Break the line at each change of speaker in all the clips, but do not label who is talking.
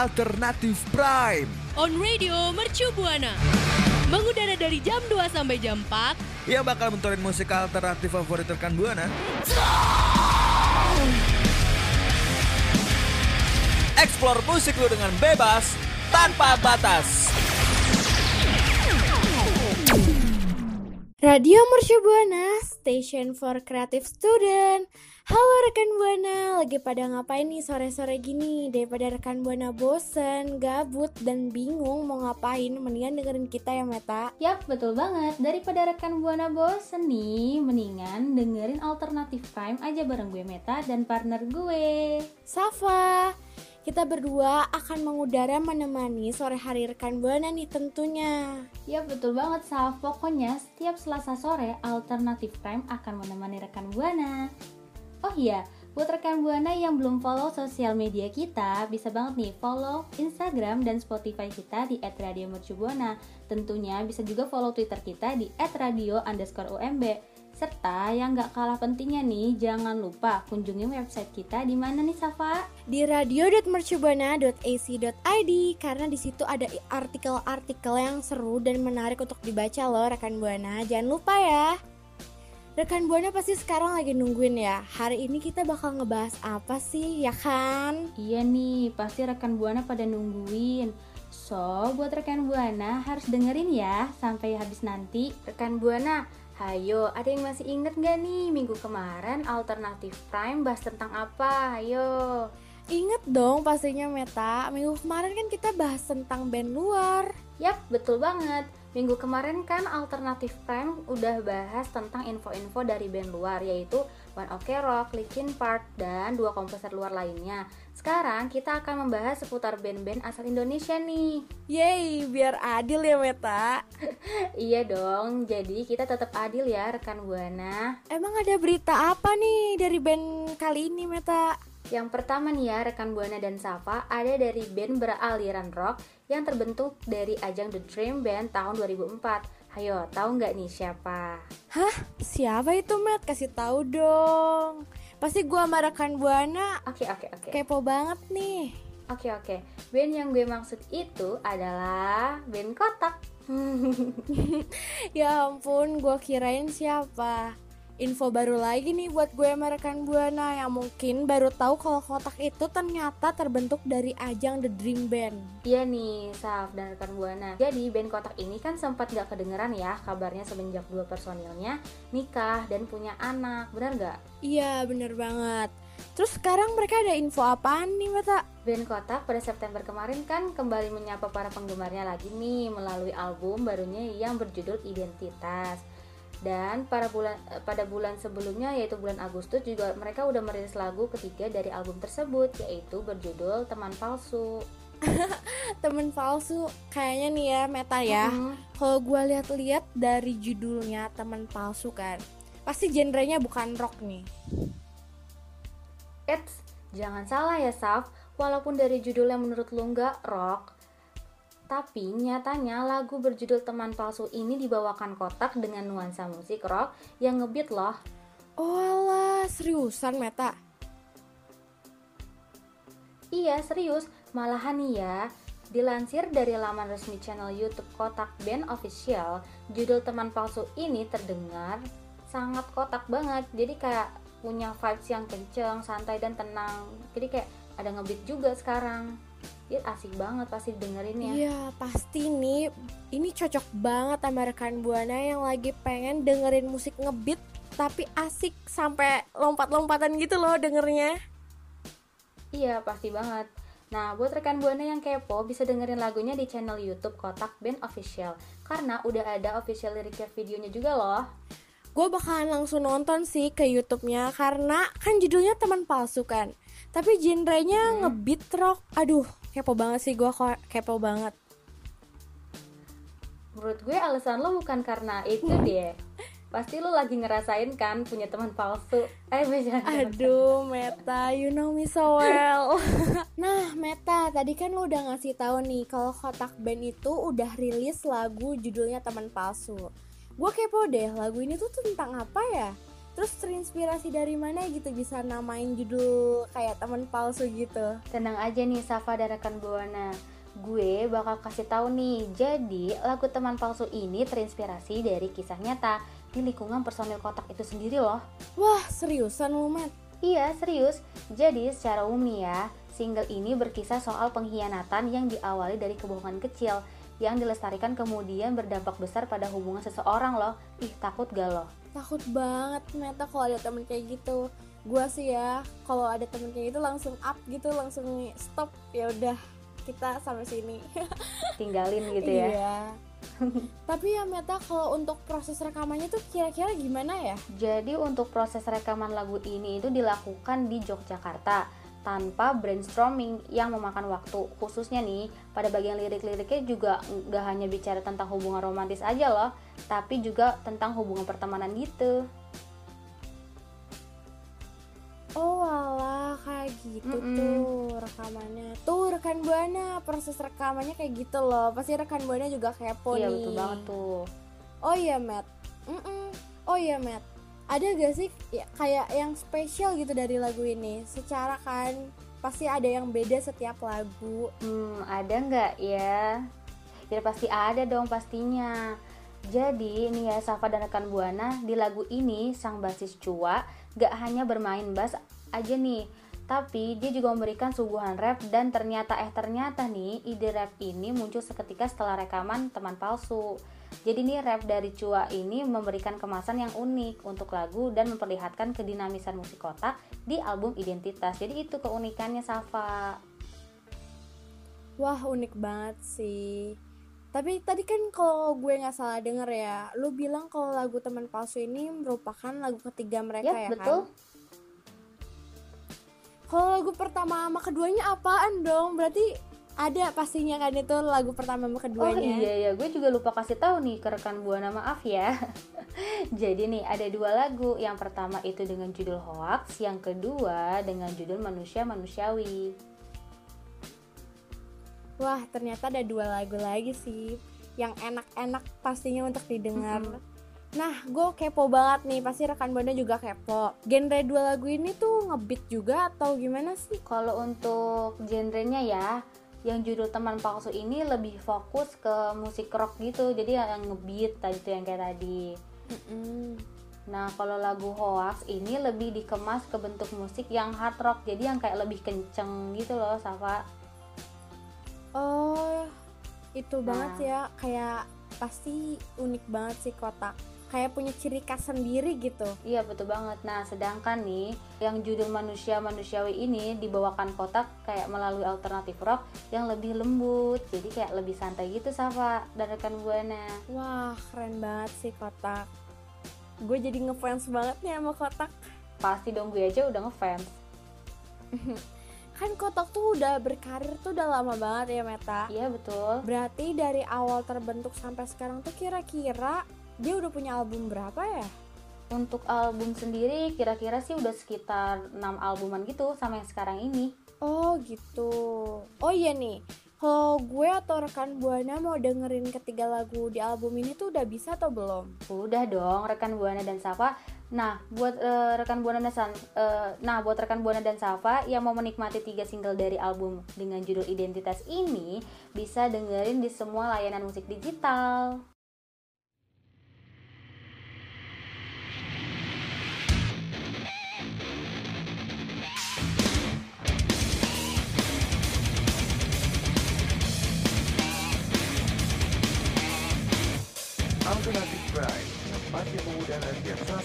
Alternatif Prime.
On Radio Mercu Buana. Mengudara dari jam 2 sampai jam 4.
Yang bakal mentorin musik alternatif favorit rekan Buana. Explore musik lu dengan bebas tanpa batas.
Radio Mercu Buana, Station for Creative Student. Halo rekan Buana, lagi pada ngapain nih sore-sore gini? Daripada rekan Buana bosen, gabut, dan bingung mau ngapain, mendingan dengerin kita ya Meta.
Yap, betul banget. Daripada rekan Buana bosen nih, mendingan dengerin Alternatif Prime aja bareng gue Meta dan partner gue.
Safa, kita berdua akan mengudara menemani sore hari rekan Buana nih tentunya.
Yap, betul banget Saf. Pokoknya setiap Selasa sore Alternatif Prime akan menemani rekan Buana. Oh iya, buat rekan Buana yang belum follow sosial media kita, bisa banget nih follow Instagram dan Spotify kita di @radiomercubuana. Tentunya bisa juga follow Twitter kita di @radio_umb. Serta yang gak kalah pentingnya nih, jangan lupa kunjungi website kita di mana nih Safa?
Di radio.mercubuana.ac.id karena di situ ada artikel-artikel yang seru dan menarik untuk dibaca loh rekan Buana. Jangan lupa ya. Rekan Buana pasti sekarang lagi nungguin ya. Hari ini kita bakal ngebahas apa sih, ya kan?
Iya nih, pasti rekan Buana pada nungguin. So, buat rekan Buana harus dengerin ya sampai habis nanti. Rekan Buana, hayo, ada yang masih inget gak nih minggu kemarin Alternatif Prime bahas tentang apa? Hayo.
Ingat dong pastinya Meta, minggu kemarin kan kita bahas tentang band luar.
Yap, betul banget. Minggu kemarin kan Alternatif Prime udah bahas tentang info-info dari band luar yaitu One Ok Rock, Linkin Park, dan dua komposer luar lainnya. Sekarang kita akan membahas seputar band-band asal Indonesia nih.
Yeay, biar adil ya Meta.
iya dong, jadi kita tetap adil ya rekan Buana.
Emang ada berita apa nih dari band kali ini Meta?
Yang pertama nih ya rekan Buana dan Safa ada dari band beraliran rock yang terbentuk dari ajang The Dream Band tahun 2004. Hayo, tahu nggak nih siapa?
Hah? Siapa itu, Matt? Kasih tahu dong. Pasti gua sama rekan Buana.
Oke, oke, oke.
Kepo banget nih.
Oke, oke. Band yang gue maksud itu adalah band Kotak.
ya ampun, gua kirain siapa info baru lagi nih buat gue sama rekan Buana yang mungkin baru tahu kalau kotak itu ternyata terbentuk dari ajang The Dream Band.
Iya nih, Saf dan rekan Buana. Jadi band kotak ini kan sempat gak kedengeran ya kabarnya semenjak dua personilnya nikah dan punya anak, benar gak?
Iya, bener banget. Terus sekarang mereka ada info apaan nih Mata?
Band Kotak pada September kemarin kan kembali menyapa para penggemarnya lagi nih melalui album barunya yang berjudul Identitas dan pada bulan eh, pada bulan sebelumnya yaitu bulan Agustus juga mereka udah merilis lagu ketiga dari album tersebut yaitu berjudul Teman Palsu.
Teman palsu kayaknya nih ya meta ya. Mm -hmm. Kalau gue lihat-lihat dari judulnya Teman Palsu kan, pasti genrenya bukan rock nih.
Eits, jangan salah ya Saf, walaupun dari judulnya menurut lu nggak rock, tapi nyatanya lagu berjudul Teman Palsu ini dibawakan kotak dengan nuansa musik rock yang ngebeat loh.
Oh alah, seriusan Meta?
Iya serius, malahan nih ya. Dilansir dari laman resmi channel YouTube Kotak Band Official, judul Teman Palsu ini terdengar sangat kotak banget. Jadi kayak punya vibes yang kenceng, santai dan tenang. Jadi kayak ada ngebeat juga sekarang asik banget pasti dengerin ya
iya pasti nih. Ini cocok banget sama rekan buana yang lagi pengen dengerin musik ngebeat tapi asik sampai lompat-lompatan gitu loh dengernya.
Iya pasti banget. Nah, buat rekan Buana yang kepo bisa dengerin lagunya di channel YouTube Kotak Band Official. Karena udah ada official liriknya videonya juga loh.
Gue bakalan langsung nonton sih ke YouTube-nya karena kan judulnya teman palsu kan. Tapi genrenya hmm. ngebeat rock. Aduh, kepo banget sih gue kepo banget.
Menurut gue alasan lo bukan karena itu deh. Pasti lo lagi ngerasain kan punya teman palsu. Eh
bisa aduh Meta you know me so well. Nah Meta tadi kan lo udah ngasih tahu nih kalau kotak band itu udah rilis lagu judulnya teman palsu. Gue kepo deh lagu ini tuh tentang apa ya Terus terinspirasi dari mana gitu bisa namain judul kayak teman palsu gitu?
Tenang aja nih Safa dan rekan Buana. Gue bakal kasih tahu nih. Jadi, lagu teman palsu ini terinspirasi dari kisah nyata di lingkungan personil kotak itu sendiri loh.
Wah, seriusan lu, Matt?
Iya, serius. Jadi, secara umum nih ya, single ini berkisah soal pengkhianatan yang diawali dari kebohongan kecil yang dilestarikan kemudian berdampak besar pada hubungan seseorang loh. Ih, takut gak loh?
Takut banget Meta kalau ada temen kayak gitu. Gua sih ya, kalau ada temen kayak gitu langsung up gitu, langsung stop. Ya udah, kita sampai sini.
Tinggalin gitu ya.
Iya. Tapi ya Meta kalau untuk proses rekamannya tuh kira-kira gimana ya?
Jadi untuk proses rekaman lagu ini itu dilakukan di Yogyakarta tanpa brainstorming yang memakan waktu. Khususnya nih pada bagian lirik-liriknya juga nggak hanya bicara tentang hubungan romantis aja loh tapi juga tentang hubungan pertemanan gitu.
Oh alah kayak gitu
Mm-mm.
tuh rekamannya. Tuh rekan Buana proses rekamannya kayak gitu loh. Pasti rekan Buana juga kepo
iya
nih.
betul banget tuh.
Oh iya Matt. Mm-mm. Oh iya Matt Ada gak sih ya, kayak yang spesial gitu dari lagu ini? Secara kan pasti ada yang beda setiap lagu.
Hmm ada nggak? Ya ya pasti ada dong pastinya. Jadi nih ya Safa dan rekan Buana di lagu ini sang basis Cua gak hanya bermain bass aja nih. Tapi dia juga memberikan suguhan rap dan ternyata eh ternyata nih ide rap ini muncul seketika setelah rekaman teman palsu jadi nih rap dari Cua ini memberikan kemasan yang unik untuk lagu dan memperlihatkan kedinamisan musik kotak di album Identitas jadi itu keunikannya Safa
Wah unik banget sih Tapi tadi kan kalau gue nggak salah denger ya Lu bilang kalau lagu teman palsu ini merupakan lagu ketiga mereka
Yap,
ya
betul.
kan Kalau lagu pertama sama keduanya apaan dong? Berarti ada pastinya kan itu lagu pertama sama
Oh
keduanya
iya ya, gue juga lupa kasih tahu nih ke rekan buana maaf ya. Jadi nih ada dua lagu. Yang pertama itu dengan judul Hoax, yang kedua dengan judul Manusia Manusiawi.
Wah ternyata ada dua lagu lagi sih Yang enak-enak pastinya untuk didengar Nah gue kepo banget nih Pasti rekan Buana juga kepo Genre dua lagu ini tuh ngebeat juga atau gimana sih?
Kalau untuk genrenya ya, yang judul Teman Palsu ini lebih fokus ke musik rock gitu. Jadi yang ngebeat tadi tuh yang kayak tadi. Nah, kalau lagu Hoax ini lebih dikemas ke bentuk musik yang hard rock. Jadi yang kayak lebih kenceng gitu loh, Safa.
Oh, itu
Nah.
banget ya. Kayak pasti unik banget sih kotak. Kayak punya ciri khas sendiri gitu.
Iya betul banget. Nah sedangkan nih yang judul manusia manusiawi ini dibawakan kotak kayak melalui alternatif rock yang lebih lembut. Jadi kayak lebih santai gitu Safa dan rekan buana.
Wah, keren banget sih kotak. Gue jadi ngefans banget nih sama kotak.
Pasti dong gue aja udah ngefans.
Kan kotak tuh udah berkarir tuh udah lama banget ya Meta.
Iya betul.
Berarti dari awal terbentuk sampai sekarang tuh kira-kira dia udah punya album berapa ya?
Untuk album sendiri kira-kira sih udah sekitar 6 albuman gitu sama yang sekarang ini.
Oh gitu. Oh iya nih. Kalau gue atau rekan Buana mau dengerin ketiga lagu di album ini tuh udah bisa atau belum?
Udah dong rekan Buana dan Safa. Nah, buat eh, rekan Buana dan San- eh, nah buat rekan Buana dan Safa yang mau menikmati tiga single dari album dengan judul Identitas ini bisa dengerin di semua layanan musik digital.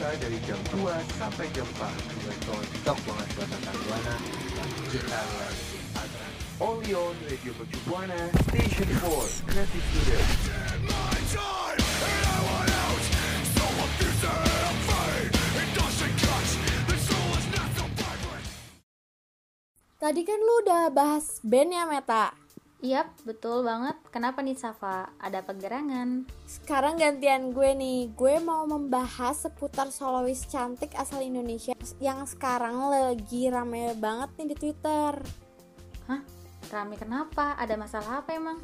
Selasa dari jam 2 sampai jam 4 Dengan tol TikTok banget buat tentang Buana Digital Only on Radio Mercu Buana Station 4 Creative Student
Tadi kan lu udah bahas band ya Meta.
Yap, betul banget. Kenapa nih Safa? Ada pegerangan?
Sekarang gantian gue nih. Gue mau membahas seputar solois cantik asal Indonesia yang sekarang lagi rame banget nih di Twitter.
Hah? Rame kenapa? Ada masalah apa emang?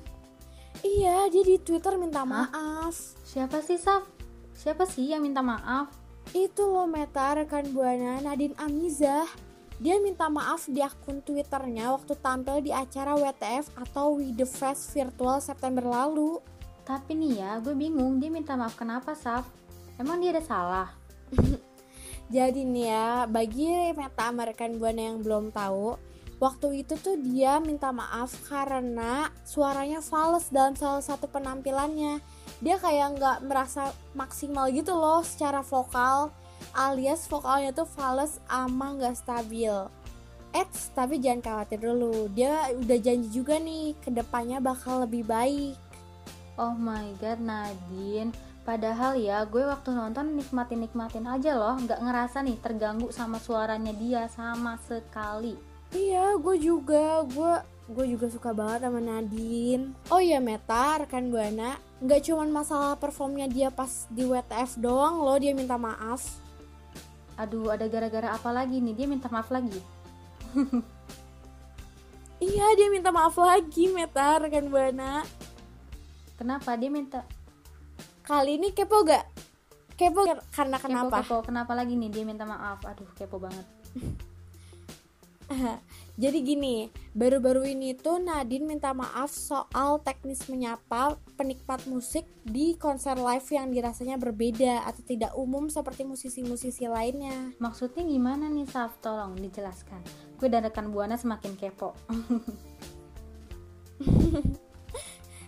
Iya, dia di Twitter minta maaf.
Siapa sih Saf? Siapa sih yang minta maaf?
Itu loh Meta rekan Buana Nadine Amizah. Dia minta maaf di akun Twitternya waktu tampil di acara WTF atau We The Fest virtual September lalu.
Tapi nih ya, gue bingung dia minta maaf kenapa, Saf? Emang dia ada salah?
Jadi nih ya, bagi Meta American Buana yang belum tahu, waktu itu tuh dia minta maaf karena suaranya fals dalam salah satu penampilannya. Dia kayak nggak merasa maksimal gitu loh secara vokal, alias vokalnya tuh fals ama nggak stabil. Eits, tapi jangan khawatir dulu. Dia udah janji juga nih, ke depannya bakal lebih baik.
Oh my god, Nadine. Padahal ya, gue waktu nonton nikmatin-nikmatin aja loh, nggak ngerasa nih terganggu sama suaranya dia sama sekali.
Iya, gue juga. Gue gue juga suka banget sama Nadine. Oh iya Meta, rekan Buana, nggak cuman masalah performnya dia pas di WTF doang loh dia minta maaf.
Aduh, ada gara-gara apa lagi nih? Dia minta maaf lagi.
Iya, dia minta maaf lagi Meta, rekan Buana.
Kenapa dia minta?
Kali ini kepo gak? Kepo karena
Kepo,
kenapa?
kepo. Kenapa lagi nih dia minta maaf? Aduh, kepo banget.
Jadi gini, baru-baru ini tuh Nadine minta maaf soal teknis menyapa penikmat musik di konser live yang dirasanya berbeda atau tidak umum seperti musisi-musisi lainnya.
Maksudnya gimana nih, Saf? Tolong dijelaskan. Gue dan rekan Buana semakin kepo.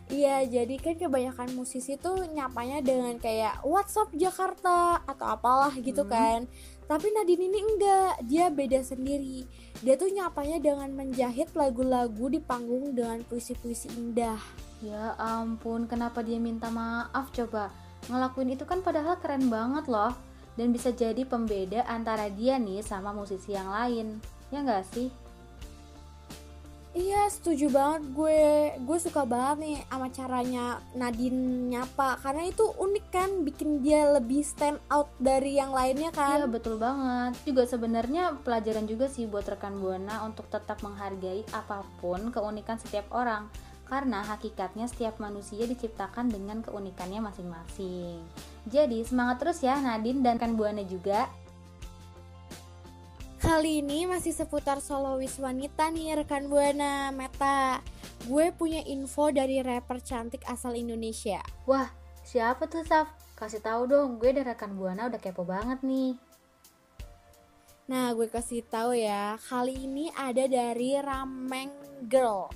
Iya, jadi kan kebanyakan musisi tuh nyapanya dengan kayak WhatsApp Jakarta atau apalah gitu
Hmm.
kan. Tapi Nadine ini enggak, dia beda sendiri. Dia tuh nyapanya dengan menjahit lagu-lagu di panggung dengan puisi-puisi indah.
Ya ampun, kenapa dia minta maaf coba? Ngelakuin itu kan padahal keren banget loh. Dan bisa jadi pembeda antara dia nih sama musisi yang lain. Ya nggak sih?
Iya, setuju banget gue. Gue suka banget nih sama caranya Nadine nyapa karena itu unik kan, bikin dia lebih stand out dari yang lainnya kan.
Iya betul banget. Juga sebenarnya pelajaran juga sih buat rekan Buana untuk tetap menghargai apa pun keunikan setiap orang. Karena hakikatnya setiap manusia diciptakan dengan keunikannya masing-masing. Jadi semangat terus ya Nadine dan rekan Buana juga.
Kali ini masih seputar solois wanita nih rekan Buana Meta. Gue punya info dari rapper cantik asal Indonesia.
Wah, siapa tuh Saf? Kasih tahu dong, gue dan rekan Buana udah kepo banget nih.
Nah, gue kasih tahu ya. Kali ini ada dari Rameng Girl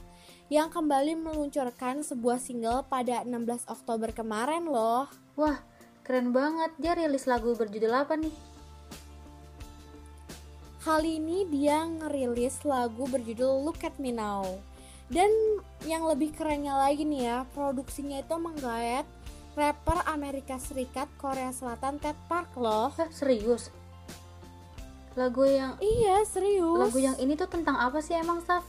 yang kembali meluncurkan sebuah single pada 16 Oktober kemarin loh.
Wah, keren banget. Dia rilis lagu berjudul apa nih?
Kali ini dia ngerilis lagu berjudul Look at Me Now. Dan yang lebih kerennya lagi nih ya, produksinya itu menggayat rapper Amerika Serikat Korea Selatan Ted Park loh.
Hah, serius? Lagu yang
Iya, serius.
lagu yang ini tuh tentang apa sih emang, Saf?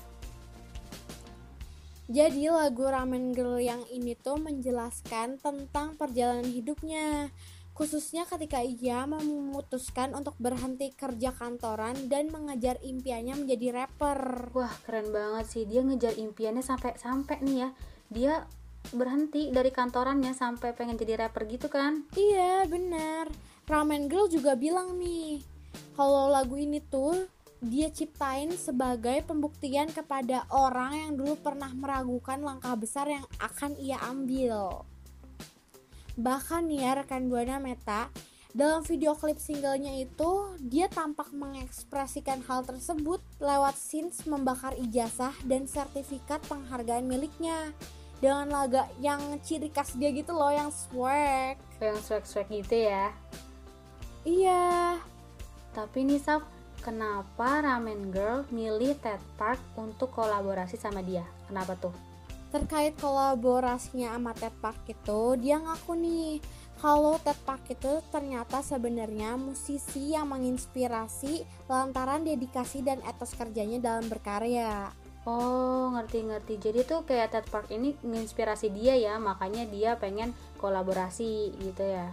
Jadi lagu Ramen Girl yang ini tuh menjelaskan tentang perjalanan hidupnya Khususnya ketika ia memutuskan untuk berhenti kerja kantoran dan mengejar impiannya menjadi rapper
Wah, keren banget sih. Dia ngejar impiannya sampai-sampai nih ya. Dia berhenti dari kantorannya sampai pengen jadi rapper gitu kan?
Iya bener Ramen Girl juga bilang nih Kalau lagu ini tuh dia ciptain sebagai pembuktian kepada orang yang dulu pernah meragukan langkah besar yang akan ia ambil. Bahkan nih ya rekan Buana Meta, dalam video klip singlenya itu dia tampak mengekspresikan hal tersebut lewat scenes membakar ijazah dan sertifikat penghargaan miliknya dengan laga yang ciri khas dia gitu loh yang swag.
Yang swag-swag gitu ya.
Iya,
Tapi nih, Saf, kenapa Ramen Girl milih Ted Park untuk kolaborasi sama dia? Kenapa tuh?
Terkait kolaborasinya sama Ted Park itu dia ngaku nih kalau Ted Park itu ternyata sebenarnya musisi yang menginspirasi lantaran dedikasi dan etos kerjanya dalam berkarya.
Oh, ngerti-ngerti. Jadi tuh kayak Ted Park ini menginspirasi dia ya, makanya dia pengen kolaborasi gitu ya.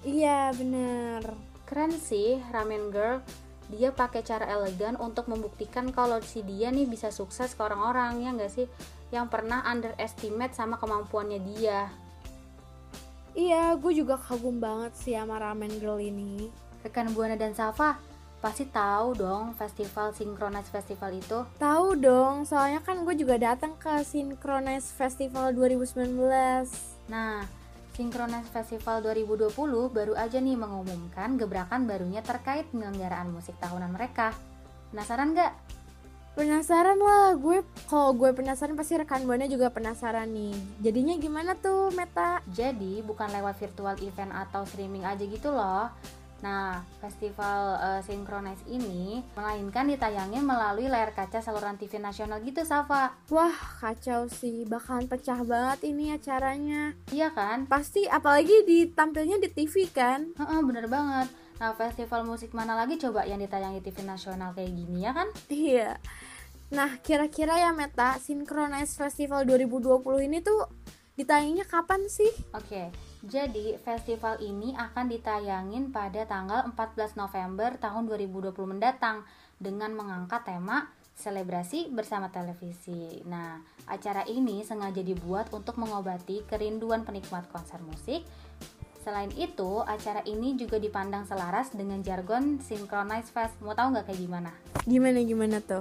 Iya bener.
Keren sih Ramen Girl. Dia pakai cara elegan untuk membuktikan kalau si dia nih bisa sukses ke orang-orang ya nggak sih? Yang pernah underestimate sama kemampuannya dia.
Iya, gue juga kagum banget sih sama Ramen Girl ini.
Rekan Buana dan Safa, pasti tahu dong festival Synchronize Festival itu.
Tahu dong, soalnya kan gue juga datang ke Synchronize Festival 2019.
Nah, Synchronize Festival 2020 baru aja nih mengumumkan gebrakan barunya terkait penyelenggaraan musik tahunan mereka. Penasaran nggak?
Penasaran lah, gue kalau gue penasaran pasti rekan buana juga penasaran nih. Jadinya gimana tuh Meta?
Jadi bukan lewat virtual event atau streaming aja gitu loh. Nah, festival uh, Synchronize ini melainkan ditayangin melalui layar kaca saluran TV nasional gitu, Safa.
Wah, kacau sih, bakalan pecah banget ini acaranya.
Iya kan?
Pasti apalagi ditampilnya di TV kan?
Heeh, bener banget. Nah, festival musik mana lagi coba yang ditayangi TV nasional kayak gini ya kan?
Iya. Nah, kira-kira ya Meta, Synchronize Festival 2020 ini tuh ditayanginya kapan sih?
Oke, jadi festival ini akan ditayangin pada tanggal 14 November tahun 2020 mendatang dengan mengangkat tema selebrasi bersama televisi. Nah, acara ini sengaja dibuat untuk mengobati kerinduan penikmat konser musik. Selain itu, acara ini juga dipandang selaras dengan jargon Synchronize Fest. Mau tahu nggak kayak gimana?
Gimana gimana tuh?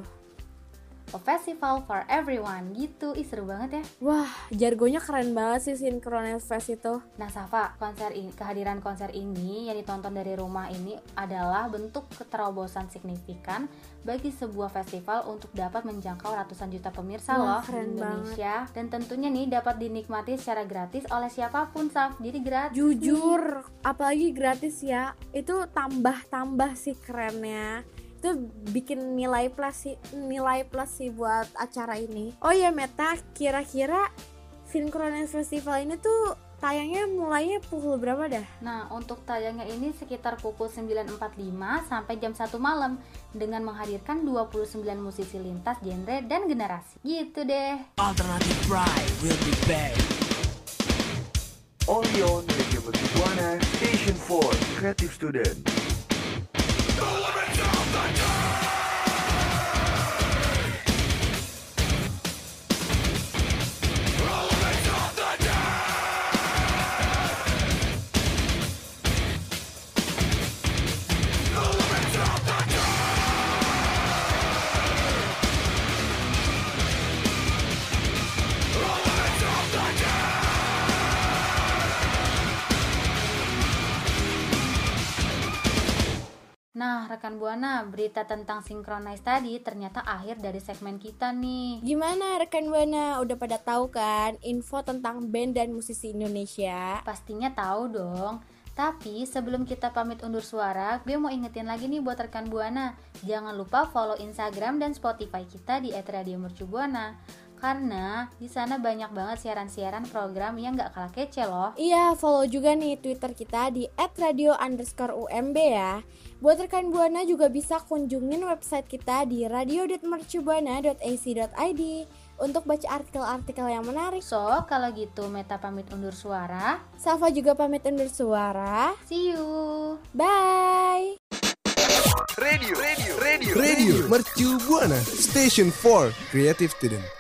A festival for everyone gitu. Ih seru banget ya.
Wah, jargonnya keren banget sih Synchronize Fest itu.
Nah, Safa, konser ini, kehadiran konser ini yang ditonton dari rumah ini adalah bentuk keterobosan signifikan bagi sebuah festival untuk dapat menjangkau ratusan juta pemirsa
Wah,
loh
keren
di Indonesia dan tentunya nih dapat dinikmati secara gratis oleh siapa pun, Saf. Jadi gratis.
Jujur, apalagi gratis ya. Itu tambah-tambah sih kerennya itu bikin nilai plus sih nilai plus sih buat acara ini oh ya Meta kira-kira Synchronize Festival ini tuh tayangnya mulainya pukul berapa dah?
Nah, untuk tayangnya ini sekitar pukul 9.45 sampai jam 1 malam dengan menghadirkan 29 musisi lintas genre dan generasi. Gitu deh.
Alternative Pride will be back.
Only on Radio Station 4 Creative Student.
Buana, berita tentang Synchronize tadi ternyata akhir dari segmen kita nih.
Gimana rekan Buana? Udah pada tahu kan info tentang band dan musisi Indonesia?
Pastinya tahu dong. Tapi sebelum kita pamit undur suara, gue mau ingetin lagi nih buat rekan Buana. Jangan lupa follow Instagram dan Spotify kita di @radiomercubuana. Karena di sana banyak banget siaran-siaran program yang gak kalah kece loh.
Iya, follow juga nih Twitter kita di @radio underscore UMB ya. Buat rekan Buana juga bisa kunjungin website kita di radio.mercubuana.ac.id untuk baca artikel-artikel yang menarik.
So, kalau gitu Meta pamit undur suara.
Safa juga pamit undur suara.
See you.
Bye.
Radio, radio, radio,
Radio Mercu Buana Station for Creative Student.